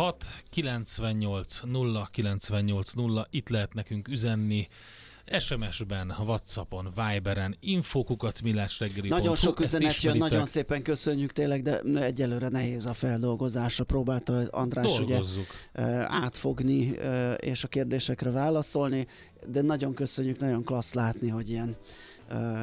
061 98 0 98 0, itt lehet nekünk üzenni, SMS-ben, Whatsappon, Viberen, infokukat millásreggeli. Nagyon sok üzenet jön, nagyon szépen köszönjük tényleg, de egyelőre nehéz a feldolgozásra. Próbálta András Dolgozzuk. ugye átfogni és a kérdésekre válaszolni, de nagyon köszönjük, nagyon klassz látni, hogy ilyen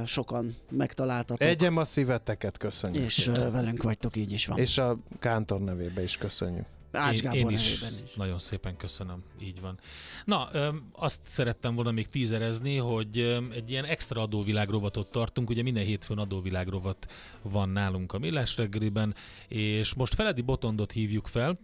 sokan megtaláltatok. Egyem a szíveteket köszönjük. És velünk vagytok, így is van. És a Kántor nevébe is köszönjük. Ács Gábor én, én is, is. Nagyon szépen köszönöm, így van. Na, öm, azt szerettem volna még tízerezni, hogy öm, egy ilyen extra adóvilágrovatot tartunk, ugye minden hétfőn adóvilágrovat van nálunk a Millás reggeliben, és most Feledi Botondot hívjuk fel,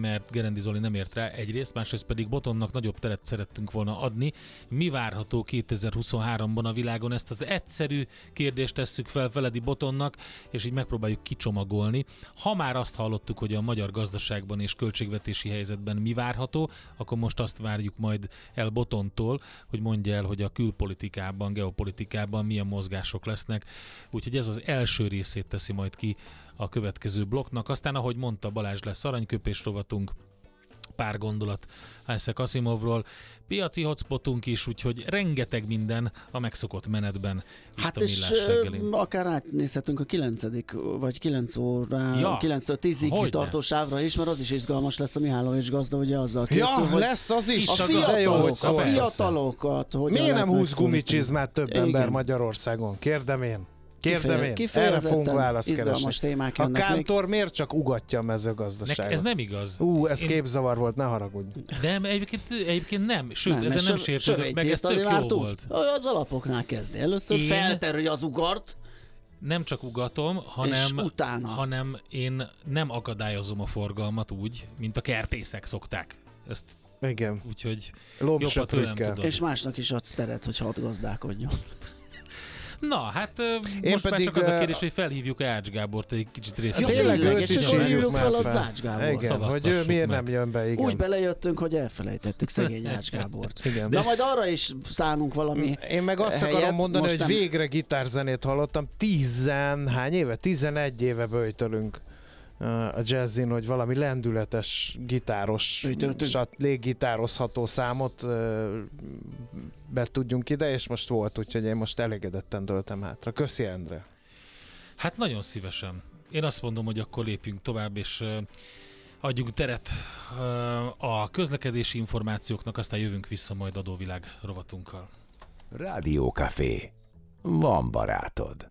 mert Gerendi Zoli nem ért rá egyrészt, másrészt pedig Botondnak nagyobb teret szerettünk volna adni. Mi várható 2023-ban a világon? Ezt az egyszerű kérdést tesszük fel Feledi Botonnak, és így megpróbáljuk kicsomagolni. Ha már azt hallottuk, hogy a magyar gazdaságban és költségvetési helyzetben mi várható, akkor most azt várjuk majd el Botontól, hogy mondja el, hogy a külpolitikában, geopolitikában milyen mozgások lesznek. Úgyhogy ez az első részét teszi majd ki a következő blokknak. Aztán, ahogy mondta Balázs, lesz aranyköpés rovatunk, pár gondolat Isaac Asimovról, piaci hotspotunk is, úgyhogy rengeteg minden a megszokott menetben itt hát a és reggelin. akár átnézhetünk a 9. vagy 9 órá, ja, 9 10-ig tartó sávra is, mert az is izgalmas lesz a Mihálovics gazda, ugye azzal készül, Ja, hogy lesz az is. a de fiatalok, jó, hogy a fiatalokat, hogy Miért nem húz gumicsizmát több Igen. ember Magyarországon? Kérdem én. Kérdem én. Erre fogunk választ keresni. témák A jönnek még. kántor miért csak ugatja a Nek, mezőgazdaságot? ez nem igaz. Ú, ez Én- képzavar volt, ne haragudj. Nem, egyébként, egyébként nem. Sőt, nem, ezen nem sértődök meg, ez tök jó volt. Az alapoknál kezdi. Először Én- felterülj az ugart, Nem csak ugatom, hanem, utána. hanem én nem akadályozom a forgalmat úgy, mint a kertészek szokták. Ezt Igen. úgyhogy jobb, ha tőlem Lobbsöprükkel. tudod. És másnak is adsz teret, hogy hadd gazdálkodjon. Na, hát ö, most pedig, már csak az a kérdés, hogy felhívjuk Ács Gábort egy kicsit Ja, részt. tényleg tényleg, őt és is hívjuk fel a fel. Zács Gábor. Igen, hogy ő miért meg. nem jön be, igen. Úgy belejöttünk, hogy elfelejtettük szegény Ács Gábort. Igen. De majd arra is szánunk valami Én meg azt helyet, akarom mondani, hogy nem- végre gitárzenét hallottam. Tizen, hány éve? 11 éve böjtölünk a jazzin, hogy valami lendületes gitáros, sat, léggitározható számot be tudjunk ide, és most volt, úgyhogy én most elégedetten döltem hátra. Köszi, Endre. Hát nagyon szívesen. Én azt mondom, hogy akkor lépjünk tovább, és adjunk teret a közlekedési információknak, aztán jövünk vissza majd adóvilág rovatunkkal. Rádiókafé. Van barátod.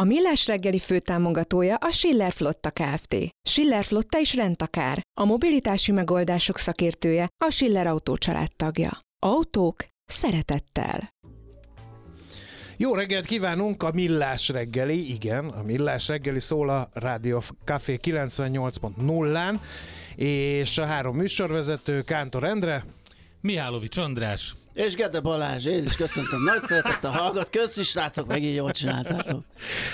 A Millás reggeli főtámogatója a Schiller Flotta Kft. Schiller Flotta is rendtakár. A mobilitási megoldások szakértője a Schiller Autó tagja. Autók szeretettel. Jó reggelt kívánunk a Millás reggeli, igen, a Millás reggeli szól a Rádió Café 98.0-án, és a három műsorvezető Kántor Endre, Mihálovics András, És Gede Balázs, én is köszöntöm. Nagy szeretettel hallgat. Köszi, srácok, megint jól csináltátok.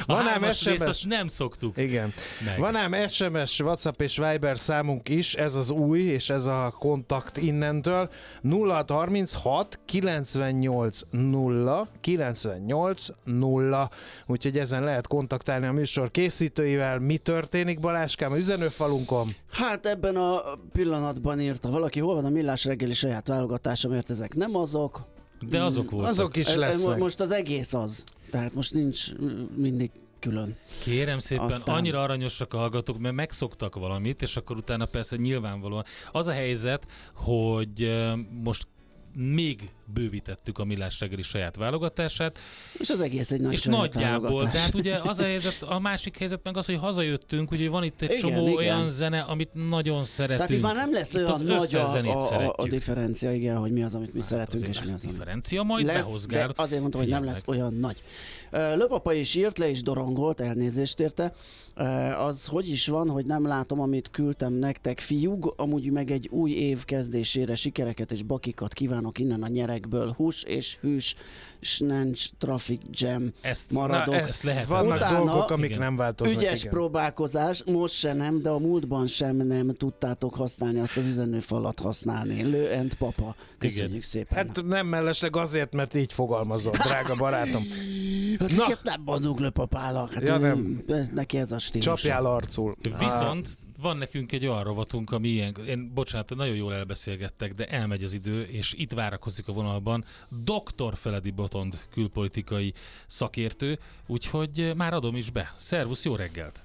a Van ám SMS. azt nem szoktuk. Igen. Meg. Van ám SMS, WhatsApp és Viber számunk is, ez az új, és ez a kontakt innentől. 0636 98 0 98 0. Úgyhogy ezen lehet kontaktálni a műsor készítőivel. Mi történik Baláskám a üzenőfalunkon? Hát ebben a pillanatban írta valaki, hol van a millás reggeli saját válogatása, mert ezek nem azok. De azok voltak. Azok is Ez- ez lesznek. Most az egész az. Tehát most nincs mindig külön. Kérem szépen, Aztán- annyira aranyosak a hallgatók, mert megszoktak valamit, és akkor utána persze nyilvánvalóan. Az a helyzet, hogy most még bővítettük a Millás reggeli saját válogatását, És az egész egy nagy és nagyjából, válogatás. de hát ugye az a helyzet, a másik helyzet meg az, hogy hazajöttünk, ugye van itt egy Igen, csomó igen. olyan zene, amit nagyon szeretünk. Tehát itt már nem lesz Itt olyan nagy a, a, a, a differencia, igen, hogy mi az, amit mi Hát szeretünk, és mi az, differencia, majd lesz, behozgál. de azért mondtam, hogy nem lesz olyan nagy. Löpapa is írt le, és dorongolt, elnézést érte. Az hogy is van, hogy nem látom, amit küldtem nektek, fiúg, amúgy meg egy új év kezdésére sikereket és bakikat kívánok innen a tömegekből, hús és hűs, snench, traffic jam Ezt, maradok. Na, ezt ez lehet. vannak Utána- dolgok, amik Igen. nem változnak. Ügyes igen. próbálkozás, most se nem, de a múltban sem nem tudtátok használni, azt az üzenőfalat használni. Lő and papa. Köszönjük Igen. szépen. Hát nem mellesleg azért, mert így fogalmazol, drága barátom. Hát Na. nem mondunk le papának. Hát Ja, nem. Ez, neki ez a stílus. Csapjál arcul. Viszont van nekünk egy olyan rovatunk, ami ilyen, én, bocsánat, nagyon jól elbeszélgettek, de elmegy az idő, és itt várakozik a vonalban Dr. Feledi Botond külpolitikai szakértő, úgyhogy már adom is be. Szervusz, jó reggelt!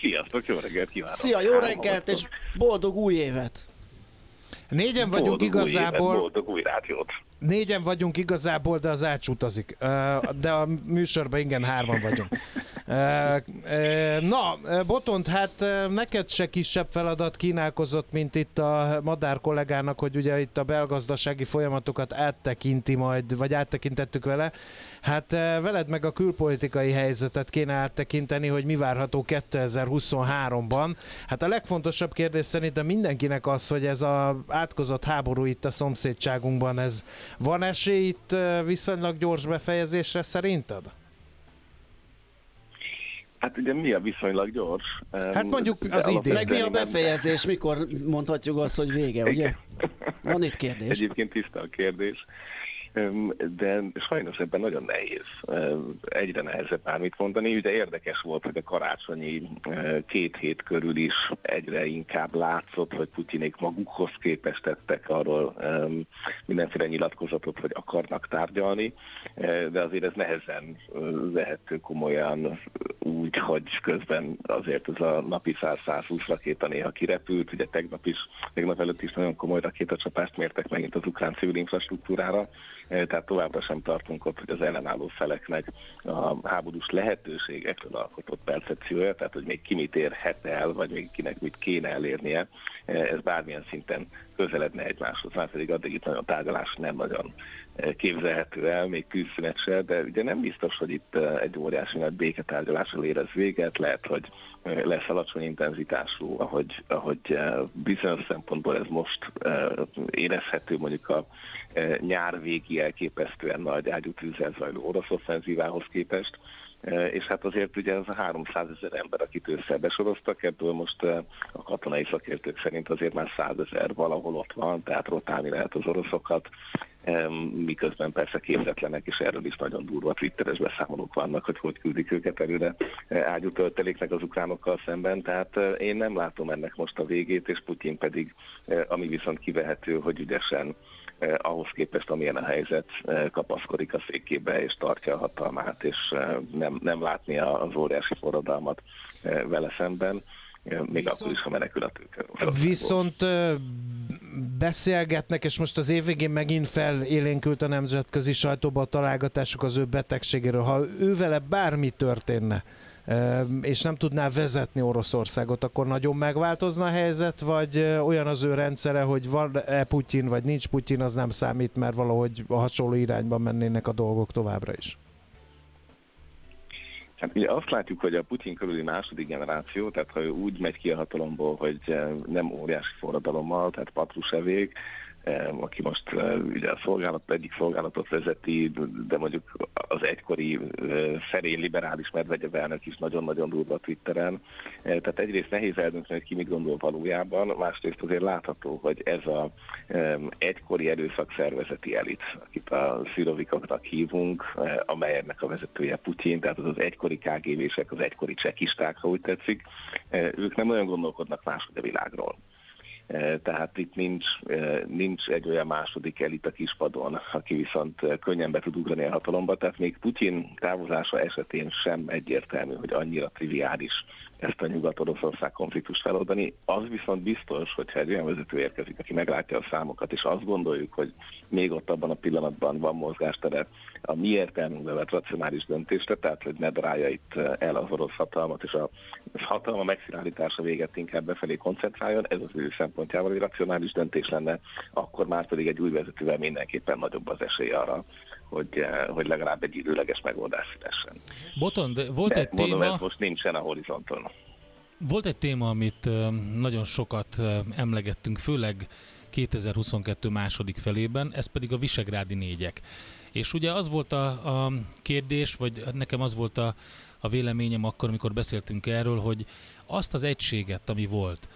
Sziasztok, jó reggelt kívánok! Szia, jó reggelt, és boldog új évet! Négyen vagyunk Boldog új évet, igazából, Boldog új rádiót! négyen vagyunk igazából, de az ács utazik. De a műsorban igen, hárman vagyunk. Na, Botont, hát neked se kisebb feladat kínálkozott, mint itt a Madár kollégának, hogy ugye itt a belgazdasági folyamatokat áttekinti majd, vagy áttekintettük vele. Hát veled meg a külpolitikai helyzetet kéne áttekinteni, hogy mi várható 2023-ban. Hát a legfontosabb kérdés szerintem mindenkinek az, hogy ez a átkozott háború itt a szomszédságunkban, ez van esély itt viszonylag gyors befejezésre szerinted? Hát ugye mi a viszonylag gyors? Hát mondjuk az idén. alapvetően Meg mi a befejezés, mikor mondhatjuk azt, hogy vége, ugye? Van itt kérdés. Egyébként tiszta a kérdés. De sajnos ebben nagyon nehéz. Egyre nehezebb bármit mondani. Ugye érdekes volt, hogy a karácsonyi két hét körül is egyre inkább látszott, hogy Putyinék magukhoz képest tettek arról mindenféle nyilatkozatot, hogy akarnak tárgyalni, de azért ez nehezen ö, vehető komolyan úgy, hogy közben azért ez a napi 100-120 rakéta néha kirepült, ugye tegnap is, tegnap előtt is nagyon komoly rakétacsapást mértek megint az ukrán civil infrastruktúrára, Eh, tehát továbbra sem tartunk ott, hogy az ellenálló feleknek a háborús lehetőségekről alkotott percepciója, tehát hogy még ki mit érhet el, vagy még kinek mit kéne elérnie, eh, ez bármilyen szinten közeledne egymáshoz, már pedig addig itt nagyon tárgyalás nem nagyon eh, képzelhető el, még tűzszünet se, de ugye nem biztos, hogy itt eh, egy óriási nagy béketárgyalással érez véget, lehet, hogy eh, lesz alacsony intenzitású, ahogy, ahogy bizonyos szempontból ez most érezhető mondjuk a nyár végi elképesztően nagy ágyútűzzel zajló orosz offenzívához képest, és hát azért ugye ez a 300 ezer ember, akit ősszel besoroztak, ebből most a katonai szakértők szerint azért már 100 ezer valahol ott van, tehát rotálni lehet az oroszokat, miközben persze képzetlenek, és erről is nagyon durva twitteres beszámolók vannak, hogy hogy küldik őket előre ágyútölteléknek az ukránokkal szemben, tehát eh, én nem látom ennek most a végét, és Putyin pedig, ami viszont kivehető, hogy ügyesen ahhoz képest, amilyen a helyzet, eh, kapaszkodik a székébe és tartja a hatalmát, és eh, nem, nem látni az óriási forradalmat eh, vele szemben, eh, még Viszont- akkor is, ha menekül a tőke. Viszont beszélgetnek, és most az év végén megint felélénkült a nemzetközi sajtóba a találgatások az ő betegségéről. Ha ő vele bármi történne, és nem tudná vezetni Oroszországot, akkor nagyon megváltozna a helyzet, vagy olyan az ő rendszere, hogy van-e Putyin, vagy nincs Putyin, az nem számít, mert valahogy a hasonló irányba mennének a dolgok továbbra is. Hát ugye azt látjuk, hogy a Putyin körüli második generáció, tehát ha ő úgy megy ki a hatalomból, hogy nem óriási forradalommal, tehát Patrusevék, aki most eh, ugye a szolgálat, egyik szolgálatot vezeti, de mondjuk az egykori eh, szerény liberális Medvegyev elnök is nagyon-nagyon durva Twitteren. Eh, Tehát egyrészt nehéz eldönteni, hogy ki mit gondol valójában, másrészt azért látható, hogy ez a egykori erőszakszervezeti elit, akit a szirovikoknak hívunk, amelynek a vezetője Putyin, tehát az az egykori KGB-sek, az egykori csekisták, ha úgy tetszik, ők nem olyan gondolkodnak máshogy a világról. Eh, Tehát itt nincs, nincs egy olyan második elit a kispadon, aki viszont könnyen be tud ugrani a hatalomba, tehát még Putyin távozása esetén sem egyértelmű, hogy annyira triviális ezt a nyugat-oroszország konfliktust feloldani. Az viszont biztos, hogyha egy olyan vezető érkezik, aki meglátja a számokat, és azt gondoljuk, hogy még ott abban a pillanatban van mozgástere a mi értelmünkbe vett racionális döntésre, tehát hogy ne darálja itt eh, el az orosz hatalmat, és a hatalma megszilárdítása véget inkább befelé koncentráljon, ez az ő szempontjából egy racionális döntés lenne, akkor már pedig egy új vezetővel mindenképpen nagyobb az esély arra, hogy, eh, hogy legalább egy időleges megoldás szülessen. Botond, volt De egy mondom, téma... ez most nincsen a horizonton. Volt egy téma, amit ö, nagyon sokat emlegettünk, főleg 2022 második felében, ez pedig a Visegrádi négyek. És ugye az volt a, a kérdés, vagy nekem az volt a, a véleményem akkor, amikor beszéltünk erről, hogy azt az egységet, ami volt,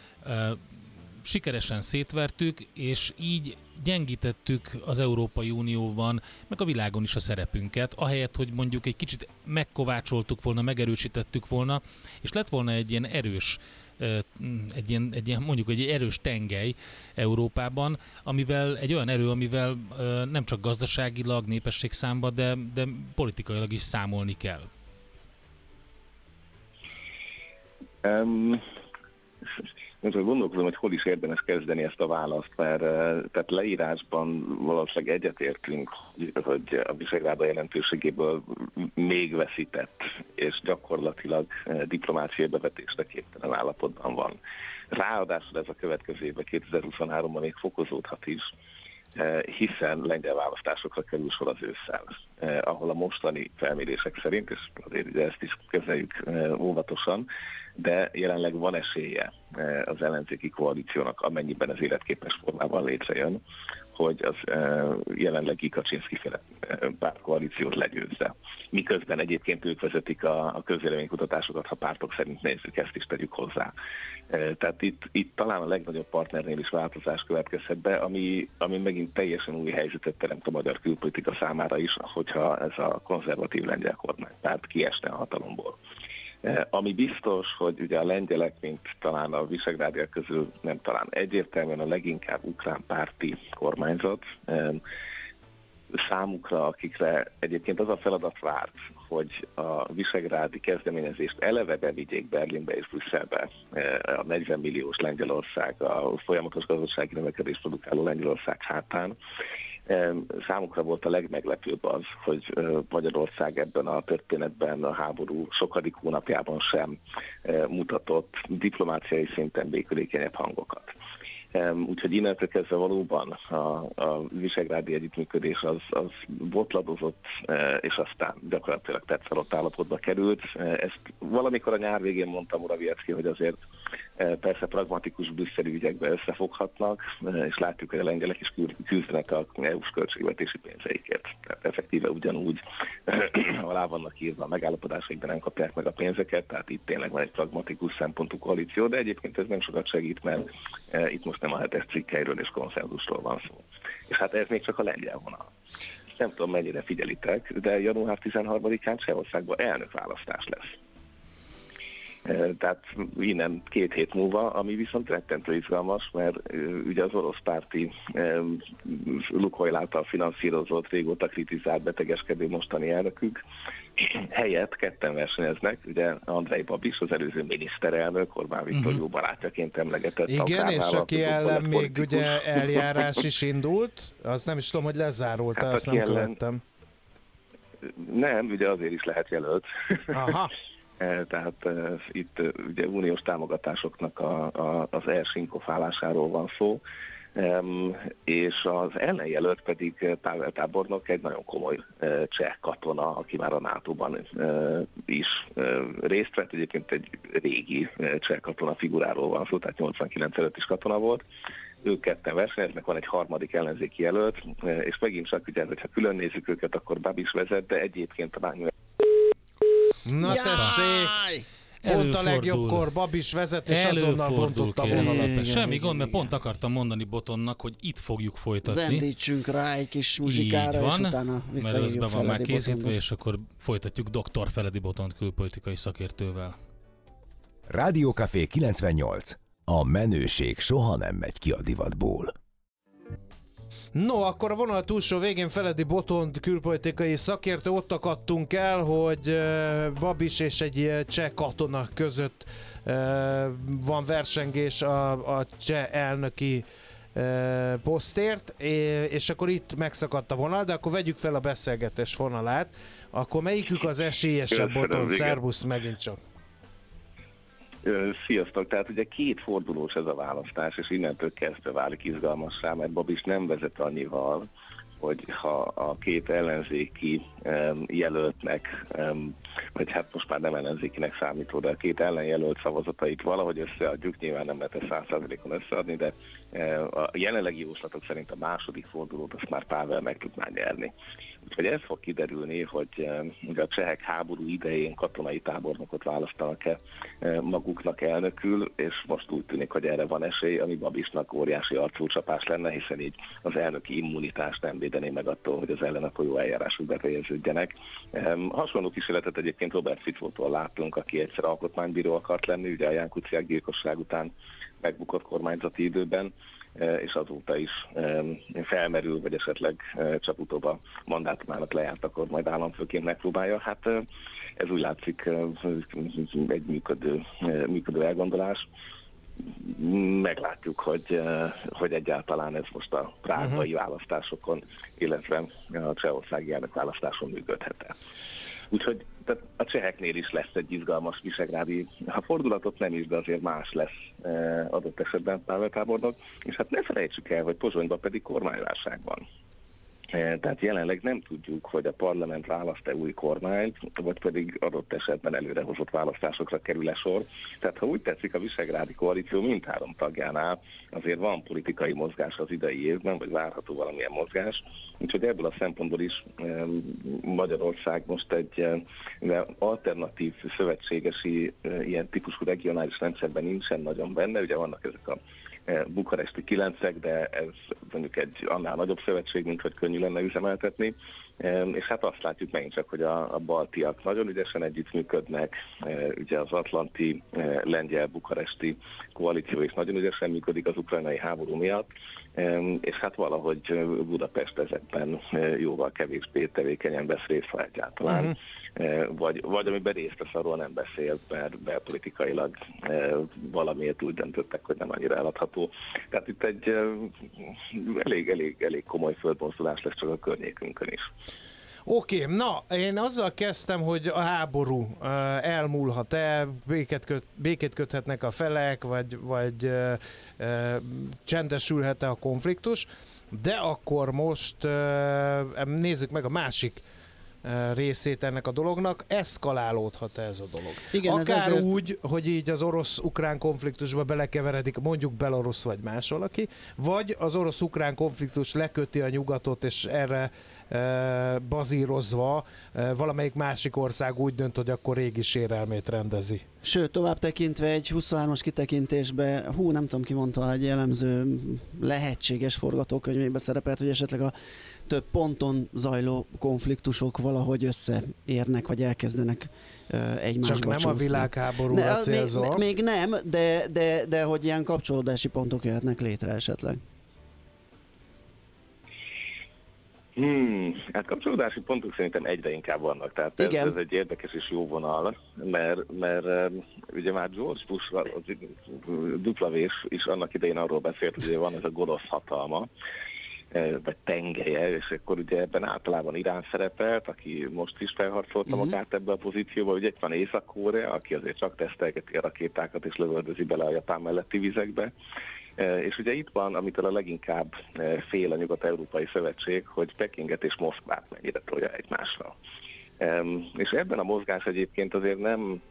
sikeresen szétvertük, és így gyengítettük az Európai Unióban, meg a világon is a szerepünket, ahelyett, hogy mondjuk egy kicsit megkovácsoltuk volna, megerősítettük volna, és lett volna egy ilyen erős egy ilyen, egy ilyen, mondjuk egy erős tengely Európában, amivel egy olyan erő, amivel nem csak gazdaságilag, népességszámba, de, de politikailag is számolni kell. Um, most gondolkozom, hogy hol is érdemes kezdeni ezt a választ, mert tehát leírásban valószínűleg egyetértünk, hogy a Visegráda jelentőségéből még veszített, és gyakorlatilag diplomáciai bevetésre képtelen állapotban van. Ráadásul ez a következő évben, 2023-ban még fokozódhat is, hiszen lengyel választásokra kerül sor az ősszel, ahol a mostani felmérések szerint, és azért ezt is kezeljük óvatosan, de jelenleg van esélye az ellenzéki koalíciónak, amennyiben az életképes formában létrejön, hogy az jelenlegi Kaczynszki féle pártkoalíciót legyőzze. Miközben egyébként ők vezetik a, a közvéleménykutatásokat, ha pártok szerint nézzük, ezt is tegyük hozzá. Tehát itt, itt talán a legnagyobb partnernél is változás következhet be, ami, ami megint teljesen új helyzetet teremt a magyar külpolitika számára is, hogyha ez a konzervatív lengyel kormánypárt kiesne a hatalomból. Ami biztos, hogy ugye a lengyelek, mint talán a visegrádiak közül nem talán egyértelműen a leginkább ukrán párti kormányzat, számukra, akikre egyébként az a feladat várt, hogy a visegrádi kezdeményezést eleve bevigyék Berlinbe és Brüsszelbe a 40 milliós Lengyelország, a folyamatos gazdasági növekedés produkáló Lengyelország hátán, Számukra volt a legmeglepőbb az, hogy Magyarország ebben a történetben a háború sokadik hónapjában sem mutatott diplomáciai szinten békülékenyebb hangokat. Úgyhogy innentől kezdve valóban a, a visegrádi együttműködés az, az botladozott, és aztán gyakorlatilag tetszalott állapotba került. Ezt valamikor a nyár végén mondta Moraviecki, hogy azért persze pragmatikus brüsszeli ügyekbe összefoghatnak, és látjuk, hogy a lengyelek is küzdenek a EU-s költségvetési pénzeikért. Tehát effektíve ugyanúgy alá vannak írva a megállapodásaik, de nem kapják meg a pénzeket, tehát itt tényleg van egy pragmatikus szempontú koalíció, de egyébként ez nem sokat segít, mert itt most nem a hetes cikkeiről és konszenzusról van szó. És hát ez még csak a lengyel vonal. Nem tudom, mennyire figyelitek, de január 13-án Csehországban elnökválasztás lesz. Tehát innen két hét múlva, ami viszont rettentő izgalmas, mert ugye az orosz párti Lukoil által finanszírozott, régóta kritizált betegeskedő mostani elnökük helyett ketten versenyeznek, ugye Andrei Babis, az előző miniszterelnök, Orbán Viktor uh-huh. jó barátjaként emlegetett. Igen, és aki ellen még ugye eljárás is indult, az nem is tudom, hogy lezárult, hát azt nem ellen... követtem. Nem, ugye azért is lehet jelölt. Aha. E, tehát e, itt e, ugye uniós támogatásoknak a, a, az elsinkofálásáról van szó, és az ellenjelölt pedig Pavel Tábornok egy nagyon komoly cseh katona, aki már a NATO-ban is részt vett, egyébként egy régi cseh katona figuráról van szó, tehát 89 előtt is katona volt, ők ketten versenyeznek, van egy harmadik ellenzéki jelölt, és megint csak ugye, hogyha külön nézzük őket, akkor Babis vezet, de egyébként a Na Jaj! tessék! Pont a legjobbkor Babis vezet, és azonnal bontotta volna. Semmi gond, mert pont akartam mondani Botonnak, hogy itt fogjuk folytatni. Zendítsünk rá egy kis muzsikára, van, és utána mert ez be van már készítve, és akkor folytatjuk Dr. Feledi Botont külpolitikai szakértővel. Rádió Café 98. A menőség soha nem megy ki a divatból. No, akkor a vonal túlsó végén Feledi Botond külpolitikai szakértő, ott akadtunk el, hogy Babis és egy cseh katona között van versengés a, a cseh elnöki posztért, és akkor itt megszakadt a vonal, de akkor vegyük fel a beszélgetés vonalát. Akkor melyikük az esélyesebb Botond? Szervusz megint csak. Sziasztok! Tehát ugye két fordulós ez a választás, és innentől kezdve válik izgalmassá, mert Babis nem vezet annyival, hogy ha a két ellenzéki jelöltnek, vagy hát most már nem ellenzékinek számító, de a két ellenjelölt szavazatait valahogy összeadjuk, nyilván nem lehet ezt százszázalékon összeadni, de a jelenlegi jóslatok szerint a második fordulót azt már Pável meg tudná nyerni. Úgyhogy ez fog kiderülni, hogy a csehek háború idején katonai tábornokot választanak-e maguknak elnökül, és most úgy tűnik, hogy erre van esély, ami Babisnak óriási arcúcsapás lenne, hiszen így az elnöki immunitást nem védené meg attól, hogy az ellenapolyó eljárásuk befejeződjenek. Hasonló kísérletet egyébként Robert Fitzótól láttunk, aki egyszer alkotmánybíró akart lenni, ugye a Ján Kuciák gyilkosság után megbukott kormányzati időben, és azóta is felmerül, vagy esetleg csak utóbb a mandátumának lejárt, akkor majd államfőként megpróbálja. Hát ez úgy látszik egy működő, működő elgondolás meglátjuk, hogy, hogy egyáltalán ez most a prágai uh-huh. választásokon, illetve a csehországi elnök választáson működhet-e. Úgyhogy tehát a cseheknél is lesz egy izgalmas visegrádi, ha fordulatot nem is, de azért más lesz adott esetben Pável tábornok, és hát ne felejtsük el, hogy Pozsonyban pedig kormányválság van. E, tehát jelenleg nem tudjuk, hogy a parlament választ-e új kormányt, vagy pedig adott esetben előrehozott választásokra kerül-e sor. Tehát ha úgy tetszik, a Visegrádi koalíció mindhárom tagjánál azért van politikai mozgás az idei évben, vagy várható valamilyen mozgás. Úgyhogy ebből a szempontból is e, Magyarország most egy e, alternatív szövetségesi ilyen típusú regionális rendszerben nincsen nagyon benne. Ugye vannak ezek a bukaresti kilencek, de ez mondjuk egy annál nagyobb szövetség, mint hogy könnyű lenne üzemeltetni. És hát azt látjuk megint csak, hogy a, a baltiak nagyon ügyesen együttműködnek, ugye az atlanti lengyel-bukaresti koalíció is nagyon ügyesen működik az ukrajnai háború miatt, és hát valahogy Budapest ezekben jóval kevésbé tevékenyen vesz részt, ha egyáltalán. Uh-huh. Vagy, vagy amiben részt vesz, arról nem beszél, mert belpolitikailag valamiért úgy döntöttek, hogy nem annyira eladható. Tehát itt egy elég, elég, elég komoly földmozdulás lesz csak a környékünkön is. Oké, okay, na, én azzal kezdtem, hogy a háború uh, elmúlhat-e, béket, köt, béket köthetnek a felek, vagy, vagy uh, uh, csendesülhet-e a konfliktus, de akkor most uh, nézzük meg a másik részét ennek a dolognak, eszkalálódhat ez a dolog. Igen, Akár ez ezért... úgy, hogy így az orosz-ukrán konfliktusba belekeveredik mondjuk Belarus vagy más valaki, vagy az orosz-ukrán konfliktus leköti a nyugatot, és erre bazírozva valamelyik másik ország úgy dönt, hogy akkor régi sérelmét rendezi. Sőt, tovább tekintve egy 23-as kitekintésbe, hú, nem tudom ki mondta, egy jellemző lehetséges forgatókönyvében szerepelt, hogy esetleg a több ponton zajló konfliktusok valahogy összeérnek, vagy elkezdenek egymásba Csak nem csúszni. a világháborúra célzol. Még, még nem, de, de, de hogy ilyen kapcsolódási pontok jöhetnek létre esetleg. Hmm, hát kapcsolódási pontok szerintem egyre inkább vannak, tehát ez, ez egy érdekes és jó vonal, mert, mert ugye már George Bush, az duplavés is annak idején arról beszélt, hogy van ez a gonosz hatalma, e, vagy tengelye, és akkor ugye ebben általában Irán szerepelt, aki most is felharcolta uh-huh. magát ebbe a pozícióba, ugye itt van Észak-Korea, aki azért csak tesztelgeti a rakétákat és lövöldözi bele a Japán melletti vizekbe, és ugye itt van, amitől a leginkább e, fél a Nyugat-Európai Szövetség, hogy Pekinget és Moszkvát mennyire tolja egymásra. És ebben a mozgás egyébként azért nem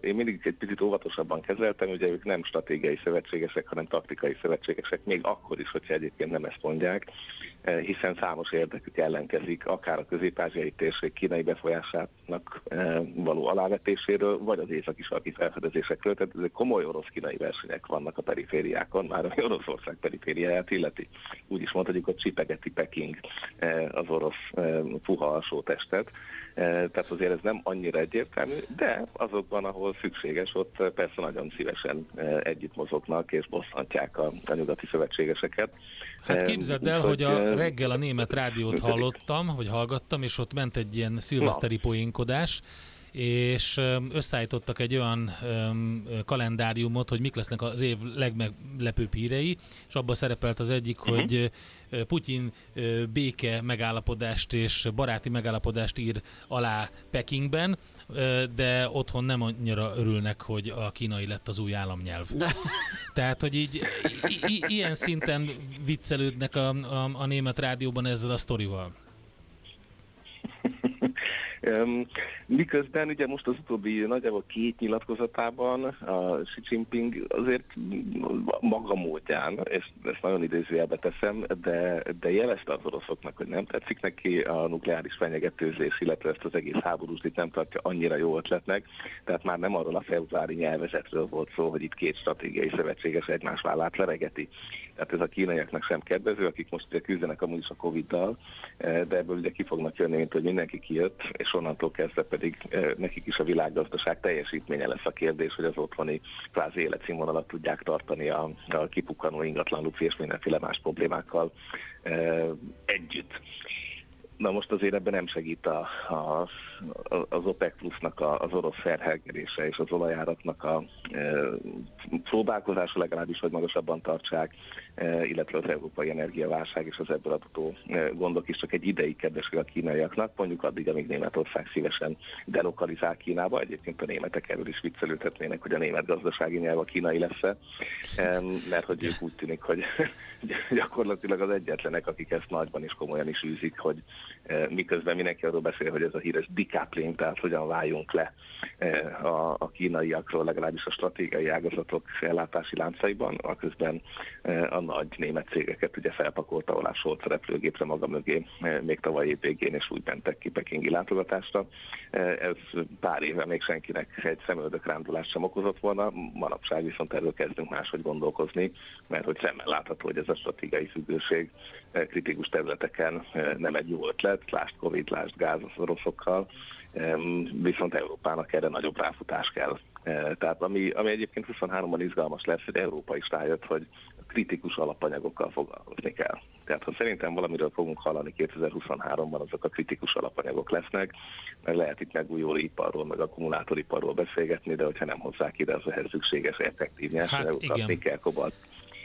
én mindig egy picit óvatosabban kezeltem, ugye ők nem stratégiai szövetségesek, hanem taktikai szövetségesek, még akkor is, hogyha egyébként nem ezt mondják, hiszen számos érdekük ellenkezik, akár a közép-ázsiai térség kínai befolyásának való alávetéséről, vagy az északi sarki felfedezésekről, tehát ezek komoly orosz-kínai versenyek vannak a perifériákon, már ami Oroszország perifériáját illeti. Úgy is mondhatjuk, hogy csipegeti Peking az orosz puha alsó testet, tehát azért ez nem annyira egyértelmű, de azokban, ahol szükséges, ott persze nagyon szívesen együtt mozognak és bosszantják a, a nyugati szövetségeseket. Hát képzeld el, hogy a reggel a német rádiót hallottam, vagy hallgattam, és ott ment egy ilyen szilveszteri poénkodás, és összeállítottak egy olyan kalendáriumot, hogy mik lesznek az év legmeglepőbb hírei, és abban szerepelt az egyik, uh-huh. hogy Putyin béke megállapodást és baráti megállapodást ír alá Pekingben, de otthon nem annyira örülnek, hogy a kínai lett az új államnyelv. Tehát, hogy így i- i- ilyen szinten viccelődnek a, a, a német rádióban ezzel a sztorival. Miközben ugye most az utóbbi nagyjából két nyilatkozatában a Xi Jinping azért maga módján, és ezt nagyon idézőjelbe teszem, de, de jelezte az oroszoknak, hogy nem tetszik neki a nukleáris fenyegetőzés, illetve ezt az egész háborús itt nem tartja annyira jó ötletnek, tehát már nem arról a februári nyelvezetről volt szó, hogy itt két stratégiai szövetséges egymás vállát leregeti. Tehát ez a kínaiaknak sem kedvező, akik most küzdenek amúgy is a Covid-dal, de ebből ugye ki fognak jönni, mint hogy mindenki kijött, és onnantól kezdve pedig nekik is a világgazdaság teljesítménye lesz a kérdés, hogy az otthoni kvázi életszínvonalat tudják tartani a, a kipukkanó ingatlan és mindenféle más problémákkal együtt. Na most azért ebben nem segít a, a, az OPEC plusznak a, az orosz felhelgelése és az olajáratnak a e, próbálkozása legalábbis, hogy magasabban tartsák, e, illetve az európai energiaválság és az ebből adható e, gondok is csak egy ideig kedvesek a kínaiaknak, mondjuk addig, amíg Németország szívesen delokalizál Kínába. Egyébként a németek erről is viccelődhetnének, hogy a német gazdasági nyelv a kínai lesz e, mert hogy ők úgy tűnik, hogy gyakorlatilag az egyetlenek, akik ezt nagyban és komolyan is űzik, hogy miközben mindenki arról beszél, hogy ez a híres decoupling, tehát hogyan váljunk le eh, a, a kínaiakról, legalábbis a stratégiai ágazatok ellátási láncaiban, aközben eh, a nagy német cégeket ugye felpakolta Olá Scholz repülőgépre maga mögé még tavaly év végén, és úgy mentek ki pekingi látogatásra. Ez pár éve még senkinek egy szemöldök rándulást sem okozott volna, manapság viszont erről kezdünk máshogy gondolkozni, mert hogy szemmel látható, hogy ez a stratégiai függőség kritikus területeken nem egy jó ötlet, helyzet, lásd Covid, lásd gáz az oroszokkal, viszont Európának erre nagyobb ráfutás kell. E, tehát ami, ami egyébként 23-ban izgalmas lesz, hogy Európa is rájött, hogy kritikus alapanyagokkal foglalkozni kell. Tehát ha szerintem valamiről fogunk hallani 2023-ban, azok a kritikus alapanyagok lesznek, mert lehet itt megújuló iparról, meg akkumulátoriparról beszélgetni, de hogyha nem hozzák ide az ehhez szükséges effektív nyersanyagokat, hát, nikkel, kobalt,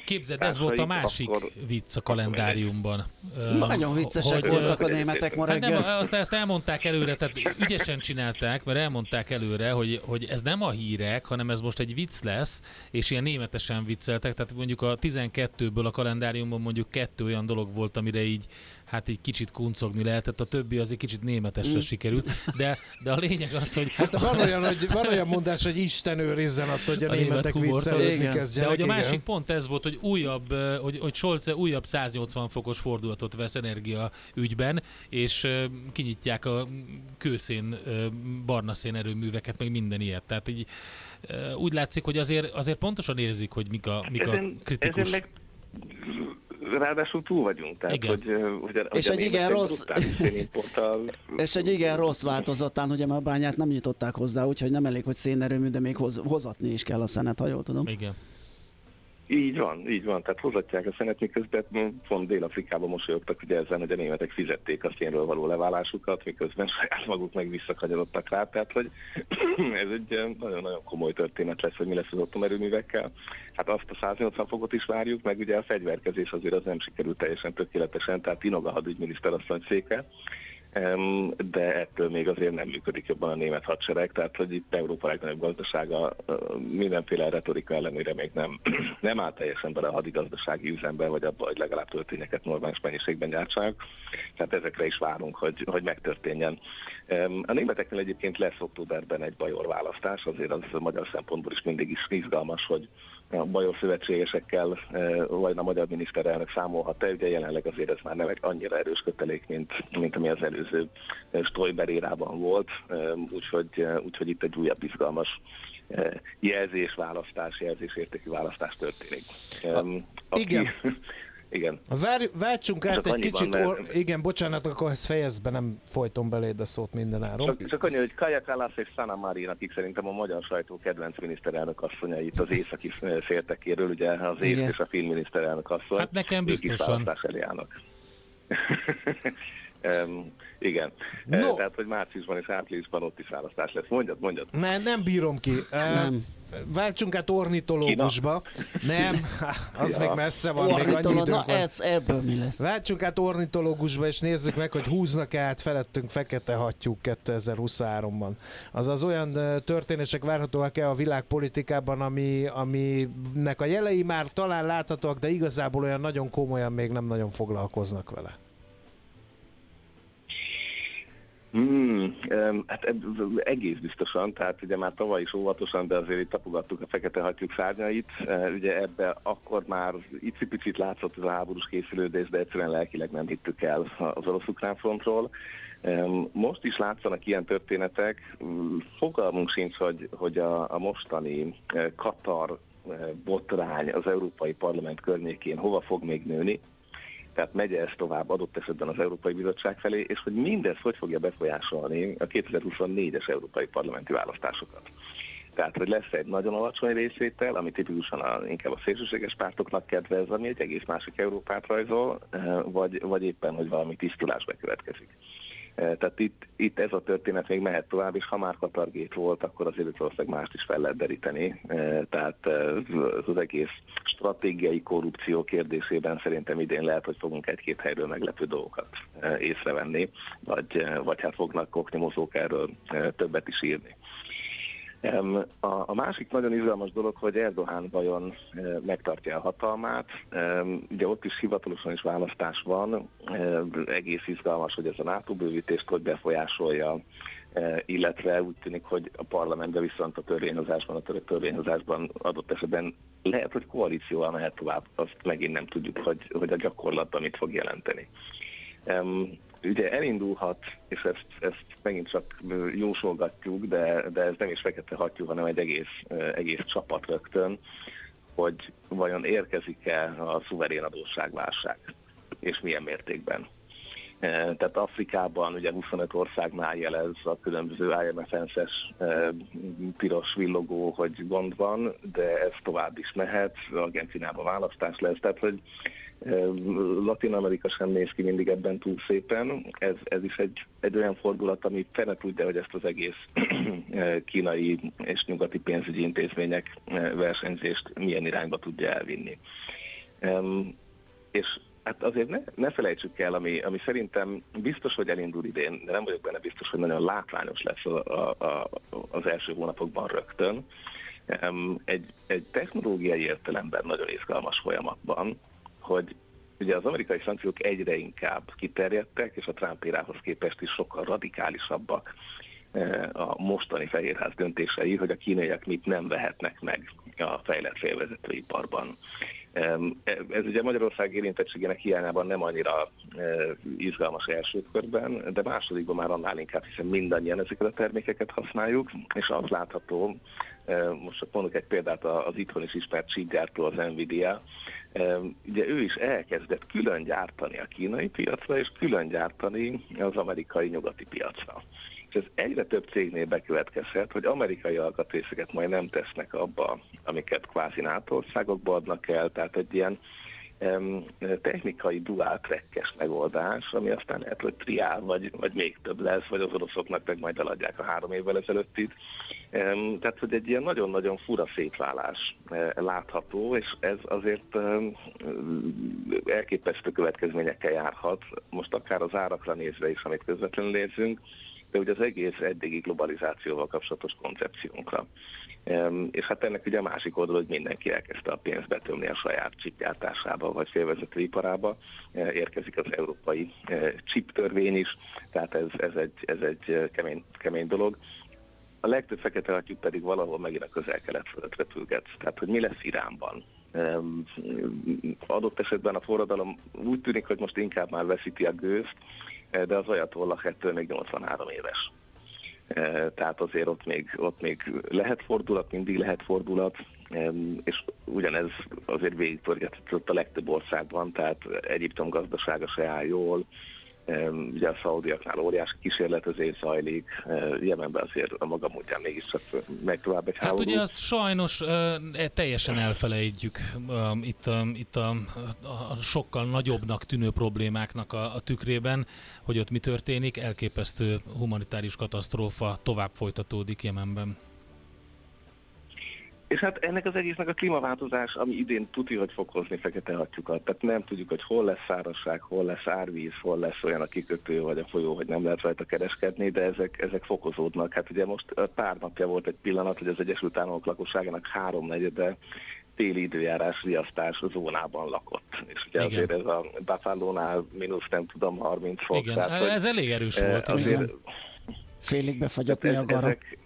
Képzeld, ez volt a másik akkor, vicc a kalendáriumban. Nagyon viccesek hogy, voltak a németek ma reggel. Hát nem, azt, ezt elmondták előre, tehát ügyesen csinálták, mert elmondták előre, hogy, hogy ez nem a hírek, hanem ez most egy vicc lesz, és ilyen németesen vicceltek, tehát mondjuk a 12-ből a kalendáriumban mondjuk kettő olyan dolog volt, amire így hát így kicsit kuncogni lehetett, a többi az egy kicsit németesre mm. sikerült, de, de a lényeg az, hogy... Hát van olyan, hogy, van olyan mondás, hogy Isten őrizzen attól, hogy a, a németek viccelődni kezdjenek. De hogy a másik igen. pont ez volt, hogy újabb, hogy, hogy Scholz újabb 180 fokos fordulatot vesz energia ügyben, és kinyitják a kőszén, barna szén erőműveket, meg minden ilyet. Tehát így úgy látszik, hogy azért, azért pontosan érzik, hogy mik a, mik a kritikus... Ezen meg ráadásul túl vagyunk. Tehát, igen. Hogy, hogy, és egy igen rossz, és egy igen rossz változatán, hogy a bányát nem nyitották hozzá, úgyhogy nem elég, hogy szénerőmű, de még hoz, hozatni is kell a szenet, ha jól tudom. Igen. Így van, így van. Tehát hozatják a szenet, miközben pont Dél-Afrikában mosolyogtak ugye ezzel, hogy a németek fizették a szénről való leválásukat, miközben saját maguk meg visszakagyarodtak rá. Tehát, hogy ez egy nagyon-nagyon komoly történet lesz, hogy mi lesz az atomerőművekkel. Hát azt a 180 fokot is várjuk, meg ugye a fegyverkezés azért az nem sikerült teljesen tökéletesen, tehát Tinoga hadügyminiszter asszony széke, de ettől még azért nem működik jobban a német hadsereg, tehát hogy itt Európa legnagyobb gazdasága mindenféle retorika ellenére még nem, nem áll teljesen bele a hadigazdasági üzembe, vagy abba, hogy legalább történeteket normális mennyiségben gyártsanak. Tehát ezekre is várunk, hogy, hogy megtörténjen. A németeknél egyébként lesz októberben egy bajor választás, azért az magyar szempontból is mindig is izgalmas, hogy a bajor szövetségesekkel vagy a magyar miniszterelnök számolhat-e, ugye jelenleg azért ez már nem egy annyira erős kötelék, mint, mint ami az előző Stoiber érában volt, úgyhogy, úgyhogy itt egy újabb izgalmas jelzés, választás, jelzésértékű választás történik. Aki, Igen. Igen. Vár, váltsunk át csak egy kicsit, van, or... igen, bocsánat, akkor ezt fejezd be, nem folytom beléd a szót mindenáron. Csak, csak annyi, hogy Kaja Kallas és Sana Marin, akik szerintem a magyar sajtó kedvenc miniszterelnök asszonya itt az északi féltekéről, ugye az ész és a filmminiszterelnök asszony. Hát nekem biztosan. Elé állnak. Um, igen. No. Tehát, hogy márciusban és áprilisban ott is választás lesz. Mondjad, mondjad. Ne, nem bírom ki. Nem. Váltsunk át ornitológusba. Kina? Nem, az ja. még messze van, még annyi Na van. ez, ebből mi lesz? Váltsunk át ornitológusba, és nézzük meg, hogy húznak át felettünk fekete hattyúk 2023-ban. Azaz olyan történések várhatóak-e a világpolitikában, ami, aminek a jelei már talán láthatóak, de igazából olyan nagyon komolyan még nem nagyon foglalkoznak vele. Hmm, hát egész biztosan, tehát ugye már tavaly is óvatosan, de azért itt tapogattuk a fekete hattyúk szárnyait. Ugye ebbe akkor már icipicit látszott ez a háborús készülődés, de egyszerűen lelkileg nem hittük el az orosz-ukrán frontról. Most is látszanak ilyen történetek. Fogalmunk sincs, hogy, hogy a, a mostani Katar botrány az Európai Parlament környékén hova fog még nőni tehát megy ez tovább adott esetben az Európai Bizottság felé, és hogy mindez hogy fogja befolyásolni a 2024-es európai parlamenti választásokat. Tehát, hogy lesz egy nagyon alacsony részvétel, ami tipikusan a, inkább a szélsőséges pártoknak kedvez, ami egy egész másik Európát rajzol, eh, vagy, vagy éppen, hogy valami tisztulás bekövetkezik. Eh, tehát itt, itt ez a történet még mehet tovább, és ha már Katargét volt, akkor azért valószínűleg mást is fel lehet deríteni. Eh, tehát eh, az egész stratégiai korrupció kérdésében szerintem idén lehet, hogy fogunk egy-két helyről meglepő dolgokat észrevenni, vagy, vagy hát fognak koknyomozók erről többet is írni. A, másik nagyon izgalmas dolog, hogy Erdogan vajon e, megtartja a hatalmát. Ugye ott is hivatalosan is választás van, egész izgalmas, hogy ez a NATO bővítést hogy befolyásolja, e, illetve úgy tűnik, hogy a parlamentben viszont a törvényhozásban, a török törvényhozásban adott esetben lehet, hogy koalícióval mehet tovább, azt megint nem tudjuk, hogy, hogy a gyakorlatban mit fog jelenteni ugye elindulhat, és ezt, ezt megint csak jósolgatjuk, de, de ez nem is fekete hattyú, hanem egy egész, egész csapat rögtön, hogy vajon érkezik-e a szuverén adósságválság, és milyen mértékben. Tehát Afrikában ugye 25 országnál jelez a különböző IMF-es piros villogó, hogy gond van, de ez tovább is mehet, Argentinában választás lesz, tehát hogy Latin Amerika sem néz ki mindig ebben túl szépen. Ez, ez is egy, egy olyan fordulat, ami fene tudja, hogy ezt az egész kínai és nyugati pénzügyi intézmények versenyzést milyen irányba tudja elvinni. És hát azért ne, ne felejtsük el, ami, ami szerintem biztos, hogy elindul idén, de nem vagyok benne biztos, hogy nagyon látványos lesz a, a, a, az első hónapokban rögtön. Egy, egy technológiai értelemben nagyon izgalmas folyamatban, hogy ugye az amerikai szankciók egyre inkább kiterjedtek, és a Trump érához képest is sokkal radikálisabbak e, a mostani Fehérház döntései, hogy a kínaiak mit nem vehetnek meg a fejlett félvezetőiparban. E, ez ugye Magyarország érintettségének hiányában nem annyira e, izgalmas első körben, de másodikban már annál inkább, hiszen mindannyian ezeket a termékeket használjuk, és az látható, most csak mondok egy példát az itthon is ismert csípgyártó, az Nvidia, ugye ő is elkezdett külön gyártani a kínai piacra, és külön gyártani az amerikai nyugati piacra. És ez egyre több cégnél bekövetkezhet, hogy amerikai alkatrészeket majd nem tesznek abba, amiket kvázi NATO országokba adnak el, tehát egy ilyen technikai dual trackes megoldás, ami aztán lehet, hogy triál, vagy, vagy még több lesz, vagy az oroszoknak meg majd eladják a három évvel ezelőttit. Tehát, hogy egy ilyen nagyon-nagyon fura szétválás e, látható, és ez azért elképesztő következményekkel járhat, most akár az árakra nézve is, amit közvetlenül nézünk, de ugye az egész eddigi globalizációval kapcsolatos koncepciónkra. És hát ennek ugye a másik oldal, hogy mindenki elkezdte a pénzt betömni a saját csipgyártásába, vagy félvezetőiparába. E, érkezik az európai chip törvény is, tehát ez, ez egy, ez egy kemény, kemény dolog. A legtöbb fekete hattyú pedig valahol megint a közel-kelet fölött repülget. Tehát, hogy mi lesz Iránban, adott esetben a forradalom úgy tűnik, hogy most inkább már veszíti a gőzt, de az Ajatollah ettől még 83 éves. Tehát azért ott még, ott még lehet fordulat, mindig lehet fordulat, és ugyanez azért végigpörgetett a legtöbb országban, tehát Egyiptom gazdasága se áll jól, Ugye a szaudiaknál óriási kísérletezés zajlik, Jemenben azért a maga módján mégiscsak meg tovább egy Hát háború. ugye azt sajnos uh, teljesen elfelejtjük itt, itt a, a sokkal nagyobbnak tűnő problémáknak a, a tükrében, hogy ott mi történik, elképesztő humanitárius katasztrófa tovább folytatódik Jemenben. És hát ennek az egésznek a klímaváltozás, ami idén tuti, hogy fog hozni fekete hattyukat. Tehát nem tudjuk, hogy hol lesz szárazság, hol lesz árvíz, hol lesz olyan a kikötő vagy a folyó, hogy nem lehet rajta kereskedni, de ezek, ezek fokozódnak. Hát ugye most pár napja volt egy pillanat, hogy az Egyesült Államok lakosságának háromnegyede téli időjárás riasztás zónában lakott. És ugye igen. azért ez a Buffalo-nál mínusz nem tudom 30 fok. Igen, tehát, ez elég erős volt. Azért, igen. Félig befagyott mi a gara. Ezek,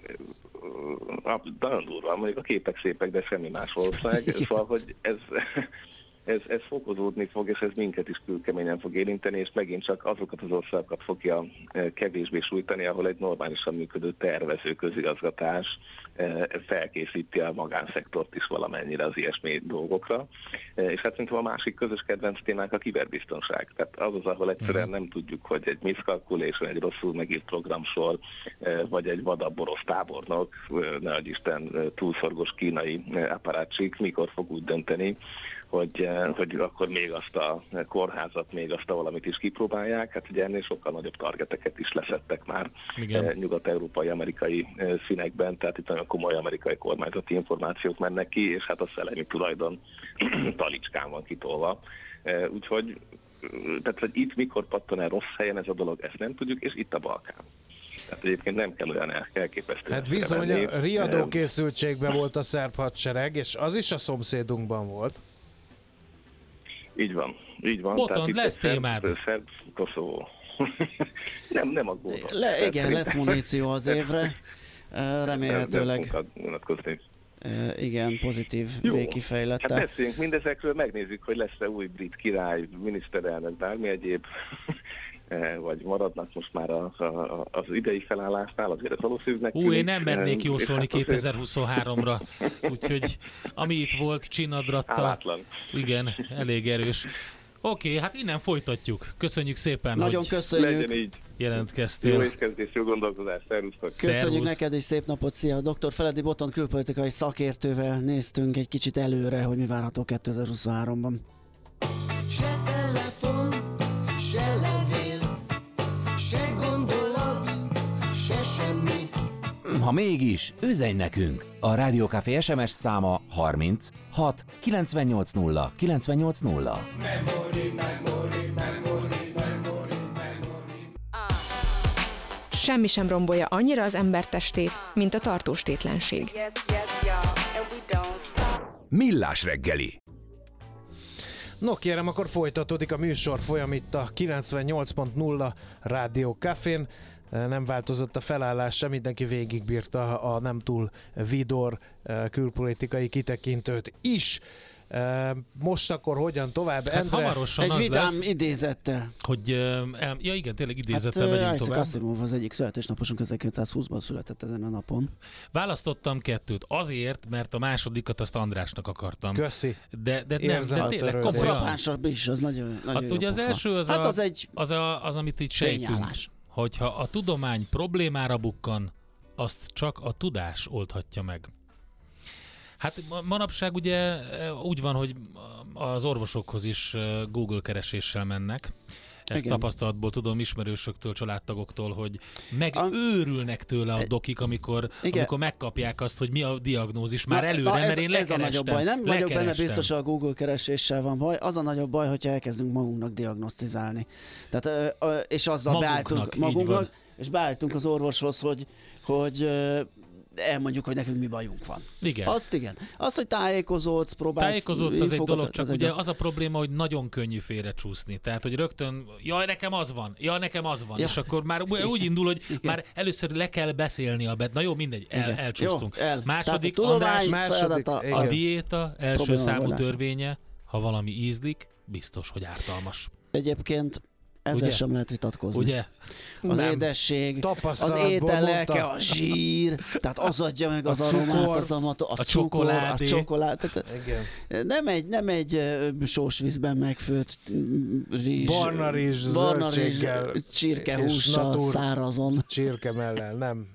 nagyon durva, mondjuk a képek szépek, de semmi más valószínűleg. Szóval, hogy ez, ez, ez fokozódni fog, és ez minket is külkeményen fog érinteni, és megint csak azokat az országokat fogja e, kevésbé sújtani, ahol egy normálisan működő tervező közigazgatás e, felkészíti a magánszektort is valamennyire az ilyesmi dolgokra. E, és hát szerintem a másik közös kedvenc témánk a kiberbiztonság. Tehát az az, ahol egyszerűen mhm. nem tudjuk, hogy egy miscalculation, egy rosszul megírt programsor, vagy egy vadabb orosz tábornok, ne Isten túlszorgos kínai aparátsik, mikor fog úgy dönteni, hogy, eh, hogy akkor még azt a kórházat, még azt a valamit is kipróbálják. Hát ugye ennél sokkal nagyobb targeteket is leszettek már Igen. Eh, nyugat-európai, amerikai eh, színekben, tehát itt nagyon komoly amerikai kormányzati információk mennek ki, és hát a szellemi tulajdon talicskán van kitolva. Úgyhogy tehát, hogy itt mikor pattan el rossz helyen ez a dolog, ezt nem tudjuk, és itt a Balkán. Tehát egyébként nem kell olyan elképesztő. Hát bizony, a riadó készültségben volt a szerb hadsereg, és az is a szomszédunkban volt. Így van, így van. Botond, lesz témád. Szerb, Koszovó. nem, nem aggódom. Le, igen, lesz muníció az évre. Remélhetőleg. Igen, pozitív Jó. végkifejlete. Hát beszéljünk mindezekről, megnézzük, hogy lesz-e új brit király, miniszterelnök, bármi egyéb vagy maradnak most már a, a, az idei felállásnál, azért ez valószínűleg Ú, én nem mernék jósolni 2023-ra, úgyhogy ami itt volt, csinadratta. Hálátlan. Igen, elég erős. Oké, okay, hát innen folytatjuk. Köszönjük szépen, Nagyon hogy köszönjük. Legyen így. jelentkeztél. Jó étkezdés, jó gondolkozás, szervusztok. Köszönjük Szervusz. neked, és szép napot, szia! Dr. Feledi Boton külpolitikai szakértővel néztünk egy kicsit előre, hogy mi várható 2023-ban. Ha mégis, üzenj nekünk! A Rádiókafé SMS száma 30 6 980 980. Memory, memory, memory, Semmi sem rombolja annyira az ember testét, mint a tartóstétlenség. Millás reggeli. No kérem, akkor folytatódik a műsor folyam itt a 98.0 Rádió Cafén nem változott a felállás sem, mindenki végigbírta a nem túl vidor külpolitikai kitekintőt is. Most akkor hogyan tovább? Hát Endre? hamarosan Egy az vidám lesz, idézette. Hogy, el, ja igen, tényleg idézettel hát, megyünk tovább. Asimov az egyik születésnaposunk 1920-ban született ezen a napon. Választottam kettőt. Azért, mert a másodikat azt Andrásnak akartam. Köszi. De, de nem, de tényleg komolyan. is, az nagyon, nagyon hát ugye az első az, hát a, az, egy az, a, az, amit itt sejtünk. Tényállás hogyha a tudomány problémára bukkan, azt csak a tudás oldhatja meg. Hát manapság ugye e, úgy van, hogy az orvosokhoz is e, Google kereséssel mennek, ezt Igen. tapasztalatból tudom ismerősöktől, családtagoktól, hogy megőrülnek tőle a dokik, amikor, amikor megkapják azt, hogy mi a diagnózis már Na, előre, ez, mert én Ez a nagyobb baj. Nem vagyok benne biztos, hogy a Google kereséssel van baj. Az a nagyobb baj, hogyha elkezdünk magunknak diagnosztizálni. Tehát, és azzal magunknak, beálltunk magunknak, és beálltunk az orvoshoz, hogy, hogy elmondjuk, hogy nekünk mi bajunk van. Igen. Azt igen. Az, hogy tájékozódsz, próbálsz. Tájékozódsz az egy dolog, csak az ugye egy... az a probléma, hogy nagyon könnyű félrecsúszni. Tehát, hogy rögtön, jaj, nekem az van, jaj, nekem az van. Ja. És akkor már úgy indul, hogy igen. már először le kell beszélni a bet. Na jó, mindegy, el, elcsúsztunk. Jó, el. Második, a András, második, a, a diéta első számú törvénye, ha valami ízlik, biztos, hogy ártalmas. Egyébként Ezzel Ugye? sem lehet vitatkozni. Ugye? Az Nem. édesség, az mondta. a zsír, tehát az adja meg az A aromát, cukor, az amatot, a, a cukor, a csokolád. Tehát Igen. nem egy, nem egy sós vízben megfőtt rizs. Barna rizs, barna rizs, csirkehússal, szárazon. Csirke mellel, nem.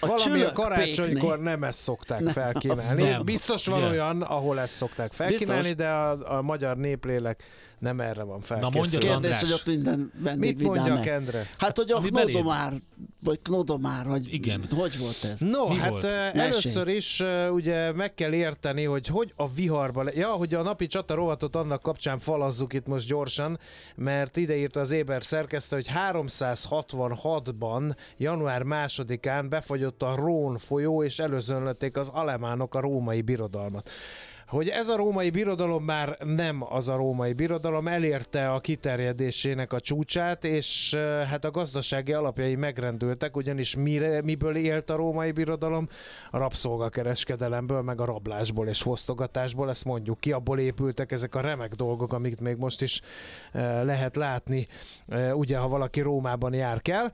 A Valami a karácsonykor nem ezt szokták Nem, felkínálni. nem. Biztos van Ugye? olyan, ahol ezt szokták felkínálni, Biztos. de a, a magyar néplélek nem erre van mondja felkészülve. András. Kérdés, hogy ott minden vendég Mit mondja vidám Endre? Hát, hogy a Ami belép. Knodomár, vagy Knodomár, vagy Igen. hogy volt ez? No, Mi hát volt? először is ugye meg kell érteni, hogy hogy a viharba, le- ja, hogy a napi csata rovatot annak kapcsán falazzuk itt most gyorsan, mert ide írta az Éber szerkesztő, hogy 366-ban, január másodikán befagyott a Rón folyó, és előzönlötték az alemánok a római birodalmat. Hogy ez a római birodalom már nem az a római birodalom, elérte a kiterjedésének a csúcsát, és hát a gazdasági alapjai megrendültek, ugyanis mire, miből élt a római birodalom? A rabszolgakereskedelemből, meg a rablásból és fosztogatásból, ezt mondjuk ki, abból épültek ezek a remek dolgok, amiket még most is eh, lehet látni, ugye, ha valaki Rómában jár kell,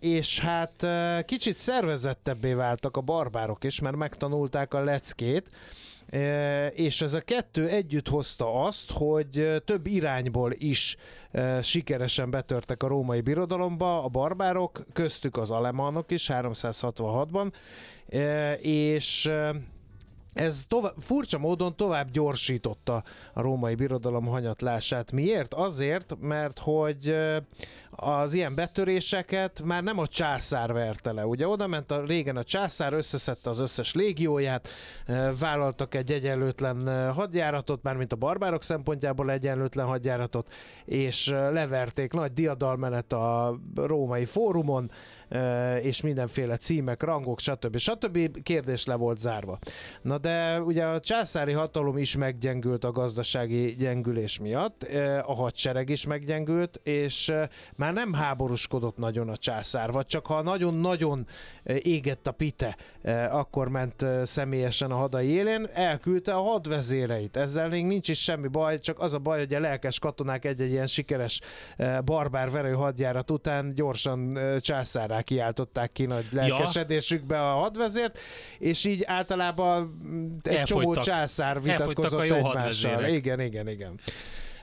és hát kicsit szervezettebbé váltak a barbárok is, mert megtanulták a leckét, és ez a kettő együtt hozta azt, hogy e, több irányból is e, sikeresen betörtek a római birodalomba a barbárok, köztük az alemánok is 366-ban, e, és e, ez tovább, furcsa módon tovább gyorsította a római birodalom hanyatlását. Miért? Azért, mert hogy az ilyen betöréseket már nem a császár verte le. Ugye oda ment a, régen a császár, összeszedte az összes légióját, vállaltak egy egyenlőtlen hadjáratot, mármint a barbárok szempontjából egyenlőtlen hadjáratot, és leverték nagy diadalmenet a római fórumon, és mindenféle címek, rangok, stb. stb. kérdés le volt zárva. Na de ugye a császári hatalom is meggyengült a gazdasági gyengülés miatt, a hadsereg is meggyengült, és már nem háborúskodott nagyon a császár, vagy csak ha nagyon-nagyon égett a pite, akkor ment személyesen a hadai élén, elküldte a hadvezéreit. Ezzel még nincs is semmi baj, csak az a baj, hogy a lelkes katonák egy-egy ilyen sikeres barbár verő hadjárat után gyorsan ö, császárrá kiáltották ki nagy lelkesedésükbe a hadvezért, és így általában egy csomó Elfogytak. császár vitatkozott a jó egymással. hadvezérek. Igen, igen, igen.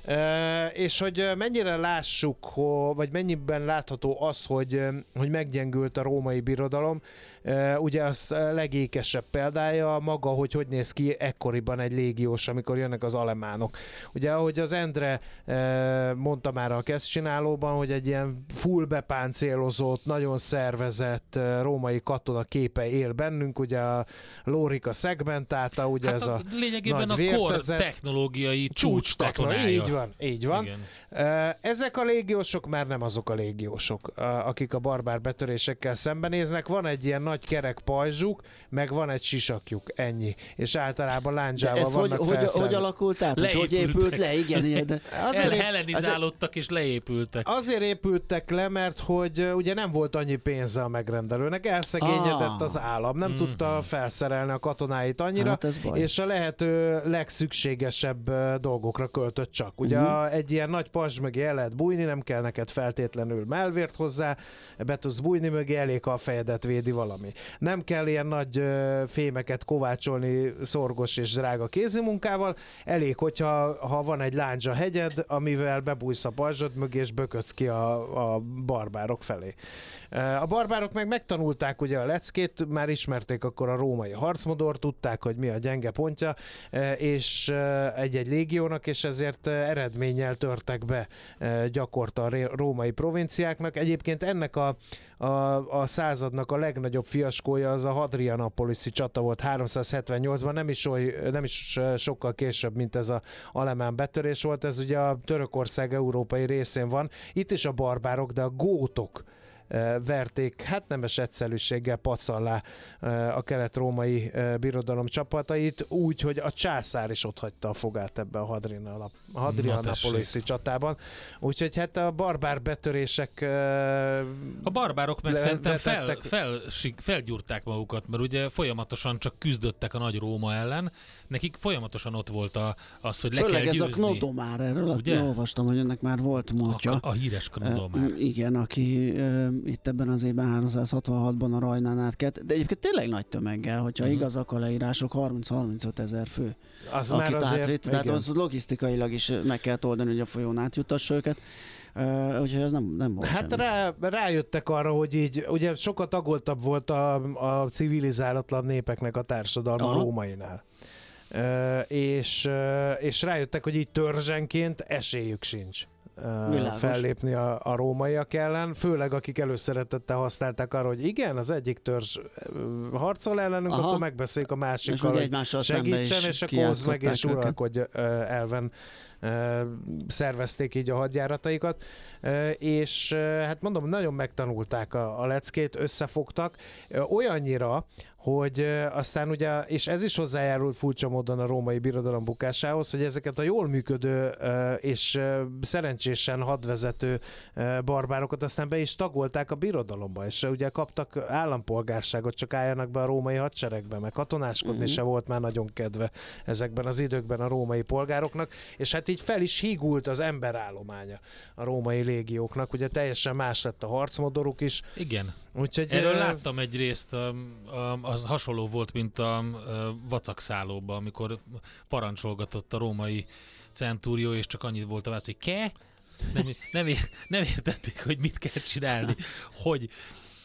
E, és hogy mennyire lássuk, ho, vagy mennyiben látható az, hogy, hogy meggyengült a római birodalom, ugye az legékesebb példája maga, hogy hogy néz ki ekkoriban egy légiós, amikor jönnek az alemánok. Ugye ahogy az Endre mondta már a kezdcsinálóban, hogy egy ilyen full bepáncélozott, nagyon szervezett római katona képe él bennünk, ugye a Lórika szegmentálta, ugye Hát ez a, a, lényegében nagy a kor technológiai csúcs katonája. Így van, így van. Igen. Ezek a légiósok már nem azok a légiósok, akik a barbár betörésekkel szembenéznek. Van egy ilyen nagy kerek pajzsuk, meg van egy sisakjuk, ennyi. És általában De lándzsával ez hogy, vannak hogy, hogy felszerelve. alakult át? Hogy, hogy épült Leépültek. le? Igen, igen. De Azért, El, és leépültek. azért épültek le, mert hogy ugye nem volt annyi pénze a megrendelőnek, elszegényedett Ah. az állam, nem Mhm. tudta felszerelni a katonáit annyira, hát ez baj. és a lehető legszükségesebb dolgokra költött csak. Ugye uh-huh. egy ilyen nagy pas mögé el lehet bújni, nem kell neked feltétlenül melvért hozzá, be tudsz bújni mögé, elég, ha a fejedet védi valami. Nem kell ilyen nagy fémeket kovácsolni szorgos és drága kézimunkával, elég, hogyha ha van egy lándzsa hegyed, amivel bebújsz a pajzsod mögé, és böködsz ki a, a barbárok felé. A barbárok meg megtanulták ugye a leckét, már ismerték akkor a római harcmodort, tudták, hogy mi a gyenge pontja, és egy-egy légiónak, és ezért eredménnyel törtek be gyakorta a római provinciáknak. Egyébként ennek a, a, a századnak a legnagyobb fiaskója az a Hadrianapoliszi csata volt 378-ban, nem is, oly, nem is sokkal később, mint ez a alemán betörés volt, ez ugye a Törökország európai részén van. Itt is a barbárok, de a gótok verték, hát nemes egyszerűséggel pacallá a kelet-római birodalom csapatait, úgy, hogy a császár is ott hagyta a fogát ebbe a Hadrianapoliszi csatában. Úgyhogy hát a barbár betörések A barbárok meg szerintem fel, fel, felgyúrták magukat, mert ugye folyamatosan csak küzdöttek a nagy Róma ellen, nekik folyamatosan ott volt a, az, hogy le Főleg kell ez győzni. a Knodomár, erről ugye? olvastam, hogy ennek már volt múltja. A, a híres Knodomár. Uh, igen, aki uh, itt ebben az évben 366-ban a Rajnán átkelt, de egyébként tényleg nagy tömeggel, hogyha uh-huh. igazak a leírások, 30-35 ezer fő. Az már azért, átvitt, tehát az logisztikailag is meg kell oldani, hogy a folyón átjutassa őket. Uh, úgyhogy ez nem, nem volt Hát rá, rájöttek arra, hogy így, ugye sokat tagoltabb volt a, a civilizálatlan népeknek a társadalma Aha. rómainál. Uh, és, uh, és rájöttek, hogy így törzsenként esélyük sincs. Világos. fellépni a, a rómaiak ellen, főleg akik előszeretettel használták arra, hogy igen, az egyik törzs harcol ellenünk, Aha. akkor megbeszéljük a másikkal, hogy segítsen, és akkor meg és uralkodj elven szervezték így a hadjárataikat, és hát mondom, nagyon megtanulták a, a leckét, összefogtak, olyannyira, hogy aztán ugye, és ez is hozzájárult furcsa módon a római birodalom bukásához, hogy ezeket a jól működő és szerencsésen hadvezető barbárokat aztán be is tagolták a birodalomba, és ugye kaptak állampolgárságot, csak álljanak be a római hadseregbe, meg katonáskodni uh-huh. se volt már nagyon kedve ezekben az időkben a római polgároknak, és hát így fel is hígult az emberállománya a római légióknak, ugye teljesen más lett a harcmodoruk is. Igen. Úgyhogy, Erről láttam egy részt, az hasonló volt, mint a vacakszállóban, amikor parancsolgatott a római centúrió, és csak annyit volt a válasz, hogy ke? Nem, nem, ér, nem értették, hogy mit kell csinálni. Hogy,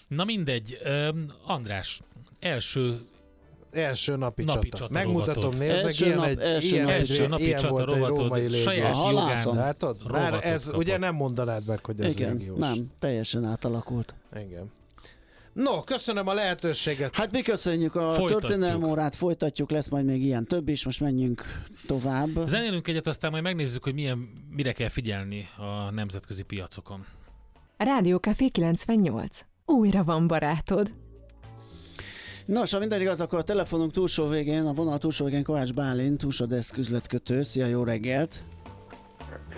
na mindegy, András, első első napi, napi csata. csata. Megmutatom, nézzek, első ilyen, nap, egy, első ilyen, nap, első egy, napi ilyen csata volt rovatod, egy római saját jogán Látod? Már ez kapott. ugye nem mondanád meg, hogy ez Igen, légiós. nem, teljesen átalakult. Igen. No, köszönöm a lehetőséget. Hát mi köszönjük a történelmi órát, folytatjuk, lesz majd még ilyen több is, most menjünk tovább. Zenélünk egyet, aztán majd megnézzük, hogy milyen, mire kell figyelni a nemzetközi piacokon. Rádió Café 98. Újra van barátod. Nos, ha minden igaz, akkor a telefonunk túlsó végén, a vonal túlsó végén Kovács Bálint, túlsodeszk üzletkötő. Szia, jó reggelt!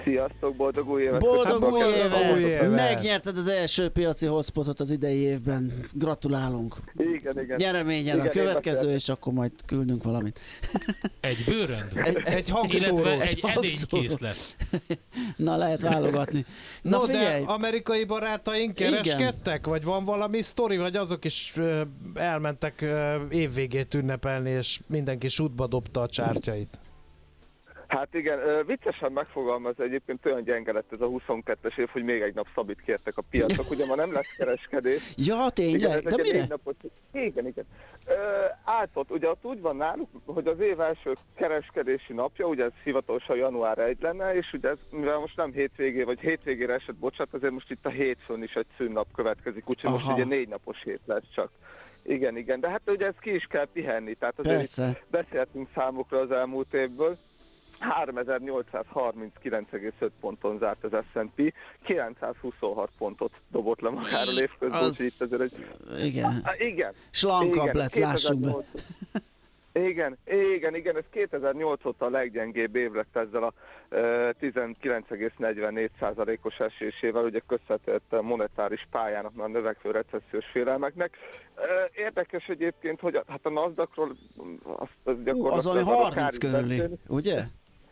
Sziasztok, boldog új évet! Boldog új évet! új évet! Megnyerted az első piaci hotspotot az idei évben. Gratulálunk! Igen, igen. Nyereményen igen, a következő, és akkor majd küldünk valamit. Egy bőrön? Egy, egy hangszóró. egy edénykészlet. Na, lehet válogatni. Na, no, figyelj! de amerikai barátaink kereskedtek? Igen. Vagy van valami sztori, vagy azok is elmentek évvégét ünnepelni, és mindenki sútba dobta a csártyait? Hát igen, viccesen megfogalmaz egyébként olyan gyenge lett ez a 22-es év, hogy még egy nap szabit kértek a piacok, ugye ma nem lesz kereskedés. Ja, tényleg? Igen, De mire? Napot, igen, igen. Ö, átott, ugye ott úgy van náluk, hogy az év első kereskedési napja, ugye ez hivatalosan január 1 lenne, és ugye ez, mivel most nem hétvégé, vagy hétvégére esett, bocsánat, azért most itt a hétfőn is egy szűnnap következik, úgyhogy Aha. most ugye négy napos hét lesz csak. Igen, igen, de hát ugye ezt ki is kell pihenni, tehát azért beszéltünk számokra az elmúlt évből. 3839,5 ponton zárt az S&P, 926 pontot dobott le magáról évközben, az... itt azért egy... Igen. A, igen. Slankabb igen, lett, lássuk be. Igen, igen, igen, ez 2008 óta a leggyengébb év lett ezzel a e, 19,44%-os esésével, ugye köszönhetett monetáris pályának, a növekvő recessziós félelmeknek. Érdekes egyébként, hogy a, hát a NASDAQ-ról azt, azt gyakorlatilag... Az ami 30 körüli, ugye?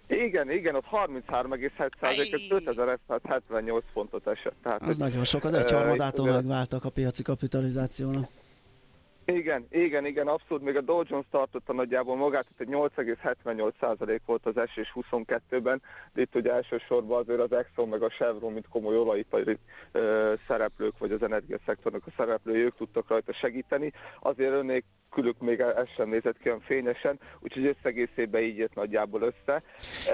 Igen, igen, ott 33,7%-et 5178 pontot esett. Tehát, az nagyon sok, az egyharmadától megváltak a piaci kapitalizációnak. Igen, igen, igen, abszolút. Még a Dow Jones tartotta nagyjából magát, hogy 8,78% volt az esés 22-ben, de itt ugye elsősorban azért az Exxon meg a Chevron, mint komoly olajipari ö, szereplők, vagy az energiaszektornak a szereplői, ők tudtak rajta segíteni. Azért önnék külük még ez sem nézett ki olyan fényesen, úgyhogy összegészében így jött nagyjából össze.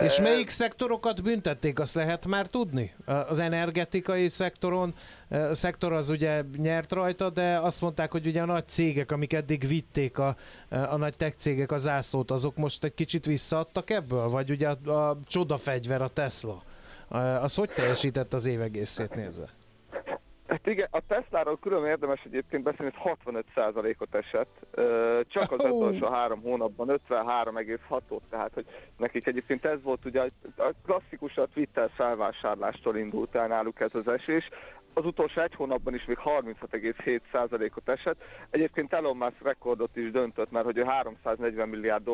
És melyik szektorokat büntették, azt lehet már tudni? Az energetikai szektoron, a szektor az ugye nyert rajta, de azt mondták, hogy ugye a nagy cégek, amik eddig vitték a, a nagy tech cégek a zászlót, azok most egy kicsit visszaadtak ebből? Vagy ugye a, a csodafegyver, a Tesla? Az hogy teljesített az év egészét nézve? Hát igen, a Tesláról külön érdemes egyébként beszélni, hogy 65%-ot esett, csak az utolsó három hónapban 53,6-ot, tehát hogy nekik egyébként ez volt ugye a klasszikus a Twitter felvásárlástól indult el náluk ez az esés, az utolsó egy hónapban is még 36,7%-ot esett. Egyébként Elon Musk rekordot is döntött, mert hogy ő 340 milliárd